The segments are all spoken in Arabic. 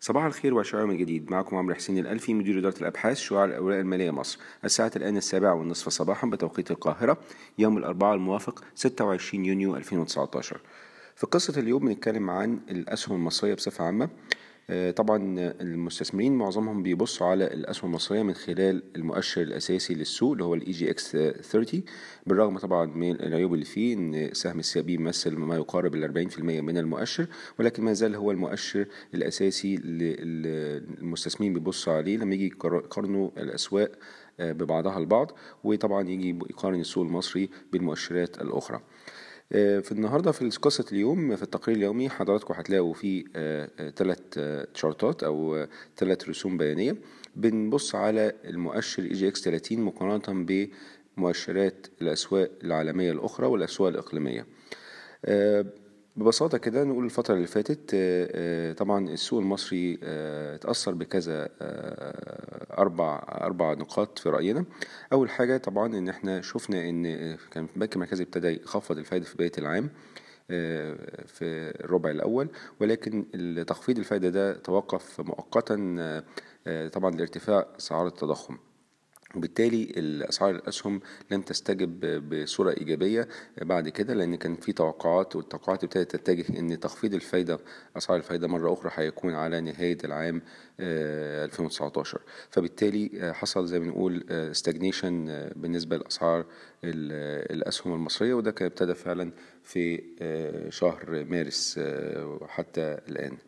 صباح الخير وشعاع من جديد. معكم عمرو حسين الألفي مدير إدارة الأبحاث شعاع الأوراق المالية مصر. الساعة الآن السابعة والنصف صباحا بتوقيت القاهرة يوم الأربعاء الموافق 26 يونيو 2019 في قصة اليوم بنتكلم عن الأسهم المصرية بصفة عامة. طبعا المستثمرين معظمهم بيبصوا على الأسهم المصرية من خلال المؤشر الأساسي للسوق اللي هو ال EGX 30 بالرغم طبعا من العيوب اللي فيه إن سهم ال CIB بيمثل ما يقارب ال 40% من المؤشر ولكن ما زال هو المؤشر الأساسي اللي المستثمرين بيبصوا عليه لما يجي يقارنوا الأسواق آه، ببعضها البعض وطبعا يجي يقارن السوق المصري بالمؤشرات الأخرى. آه، في النهارده في قصه اليوم في التقرير اليومي حضراتكم هتلاقوا فيه ثلاث تشارتات أو ثلاث رسوم بيانية. بنبص على المؤشر EGX 30 مقارنة بمؤشرات الأسواق العالمية الأخرى والأسواق الإقليمية. آه، ببساطة كده نقول الفترة اللي فاتت آه، آه، طبعا السوق المصري آه، اتأثر بكذا أربع أربع نقاط في رأينا. أول حاجة طبعا إن إحنا شفنا إن كان البنك المركزي ابتدى يخفض الفائدة في بداية العام في الربع الأول ولكن تخفيض الفائدة ده توقف مؤقتا طبعا لارتفاع أسعار التضخم. وبالتالي الأسعار الأسهم لم تستجب بصورة إيجابية بعد كده لأن كان في توقعات والتوقعات ابتدت تتجه إن تخفيض الفايدة أسعار الفايدة مرة أخرى هيكون على نهاية العام 2019 فبالتالي حصل زي ما بنقول استجنيشن بالنسبة لأسعار الأسهم المصرية وده كان ابتدى فعلا في شهر مارس حتى الآن.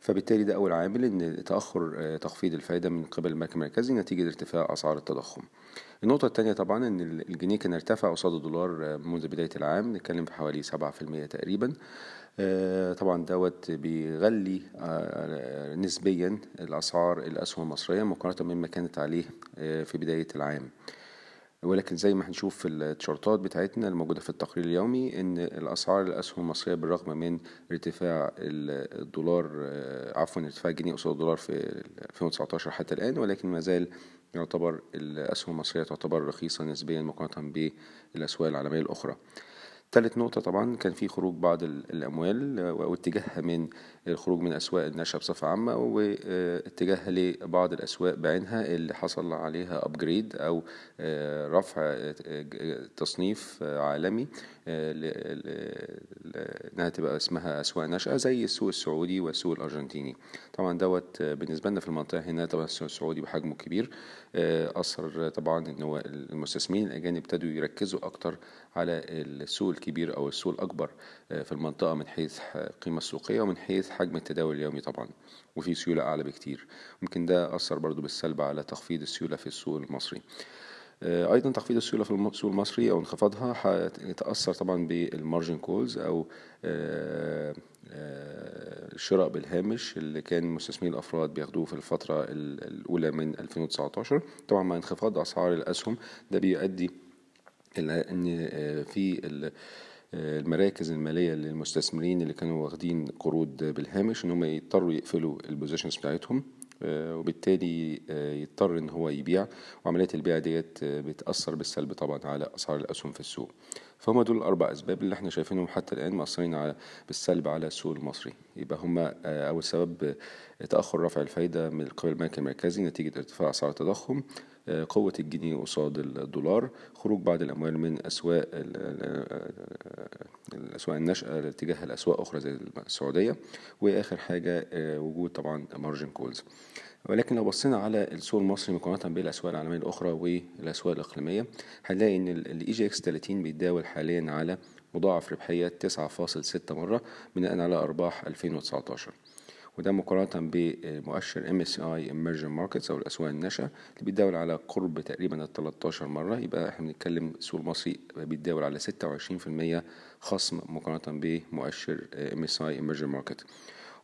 فبالتالي ده أول عامل إن تأخر آه، تخفيض الفايدة من قبل البنك المركزي نتيجة ارتفاع أسعار التضخم. النقطة التانية طبعا إن الجنيه كان ارتفع قصاد الدولار آه، منذ بداية العام نتكلم في حوالي سبعة في المية تقريبا آه، طبعا دوت بيغلي نسبيا الأسعار الأسهم المصرية مقارنة مما كانت عليه في بداية العام. ولكن زي ما هنشوف في التشارتات بتاعتنا الموجودة في التقرير اليومي إن الأسعار الاسهم المصرية بالرغم من ارتفاع الدولار آه، عفوا ارتفاع الجنيه قصاد الدولار في 2019 حتى الآن ولكن ما زال يعتبر الأسهم المصرية تعتبر رخيصة نسبيا مقارنة بالأسواق العالمية الأخرى. تالت نقطة طبعا كان في خروج بعض الأموال واتجاهها من الخروج من أسواق النشأة بصفة عامة واتجاهها لبعض الأسواق بعينها اللي حصل عليها أبجريد أو آه، رفع آه، تصنيف عالمي آه، إنها تبقى اسمها أسواق ناشئه زي السوق السعودي والسوق الأرجنتيني. طبعا دوت بالنسبة لنا في المنطقة هنا طبعا السوق السعودي بحجمه كبير أثر طبعا إن هو المستثمرين الأجانب ابتدوا يركزوا أكتر على السوق الكبير أو السوق الأكبر في المنطقة من حيث القيمه السوقية ومن حيث حجم التداول اليومي طبعا وفي سيولة أعلى بكتير. ممكن ده أثر برضو بالسلب على تخفيض السيولة في السوق المصري. آه، أيضا تخفيض السيولة في السوق المصري أو انخفاضها هيتاثر طبعا بال margin calls أو آه، آه، الشراء بالهامش اللي كان مستثمرين الأفراد بياخدوه في الفترة الأولى من 2019 طبعا مع انخفاض أسعار الأسهم ده بيؤدي إلى إن في المراكز المالية للمستثمرين اللي كانوا واخدين قروض بالهامش إن هم يضطروا يقفلوا البوزيشنز بتاعتهم آه، وبالتالي آه، يضطر إن هو يبيع. وعمليه البيع ديت آه، بتأثر بالسلب طبعا على أسعار الأسهم في السوق. فهم دول الأربع أسباب اللي إحنا شايفينهم حتى الآن مأثرين على بالسلب على السوق المصري. يبقى هما أول سبب تأخر رفع الفايدة من قبل البنك المركزي نتيجة ارتفاع أسعار التضخم قوة الجنيه قصاد الدولار خروج بعض الأموال من أسواق الأسواق الناشئة اتجاه الأسواق أخرى زي السعودية وآخر حاجة وجود طبعا مارجن كولز ولكن لو بصينا على السوق المصري مقارنة بالأسواق العالمية الأخرى والأسواق الإقليمية هنلاقي إن ال EGX 30 بيتداول حاليا على مضاعف ربحية 9.6 مرة بناء على أرباح 2019 وده مقارنة بمؤشر MSCI Emerging Markets أو الأسواق الناشئة اللي بيتداول على قرب تقريبا ال 13 مرة. يبقى إحنا بنتكلم السوق المصري بيتداول على 26% خصم مقارنة بمؤشر MSCI Emerging Market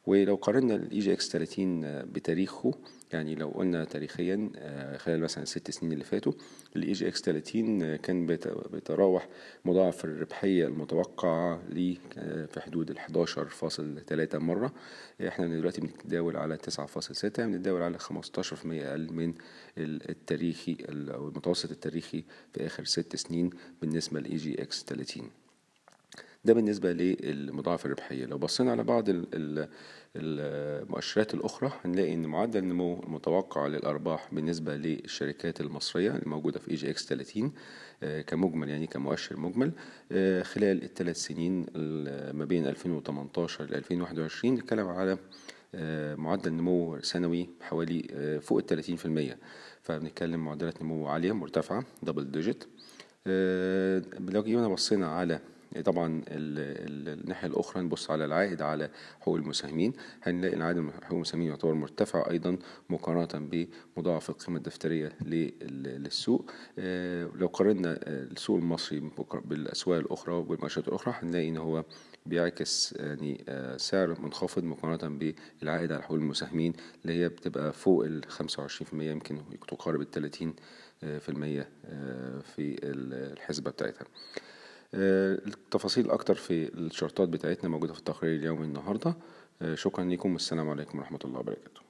ولو قارنا ال EGX 30 بتاريخه يعني لو قلنا تاريخيا آه، خلال مثلا الست سنين اللي فاتوا ال EGX 30 كان بيتراوح مضاعف الربحية المتوقعة ليه آه، في حدود ال 11.3 مرة. إحنا دلوقتي بنتداول على 9.6 بنتداول على 15% أقل من التاريخي أو المتوسط التاريخي في آخر ست سنين بالنسبة لل EGX 30 ده بالنسبة للمضاعف الربحية. لو بصينا على بعض المؤشرات الأخرى هنلاقي إن معدل النمو المتوقع للأرباح بالنسبة للشركات المصرية الموجودة في EGX 30 كمجمل يعني كمؤشر مجمل خلال الثلاث سنين ما بين 2018 ل 2021 نتكلم على معدل نمو سنوي حوالي فوق في المية. فبنتكلم معدلات نمو عالية مرتفعة double digit لو جينا بصينا على طبعا الناحية الأخرى نبص على العائد على حقوق المساهمين. هنلاقي العائد على حقوق المساهمين يعتبر مرتفع أيضا مقارنة بمضاعف القيمة الدفترية للسوق. لو قارنا السوق المصري بالأسواق الأخرى والمؤشرات الأخرى هنلاقي إن هو بيعكس يعني سعر منخفض مقارنة بالعائد على حقوق المساهمين اللي هي بتبقى فوق ال 25% يمكن تقارب ال 30 في المية في الحسبة بتاعتها. التفاصيل أكتر في الشرطات بتاعتنا موجودة في التقرير اليومي النهاردة. شكرا لكم والسلام عليكم ورحمة الله وبركاته.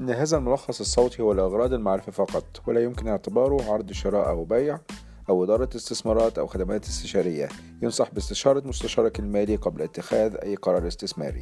إن هذا الملخص الصوتي هو لأغراض المعرفة فقط ولا يمكن اعتباره عرض شراء أو بيع أو إدارة استثمارات أو خدمات استشارية. ينصح باستشارة مستشارك المالي قبل اتخاذ أي قرار استثماري.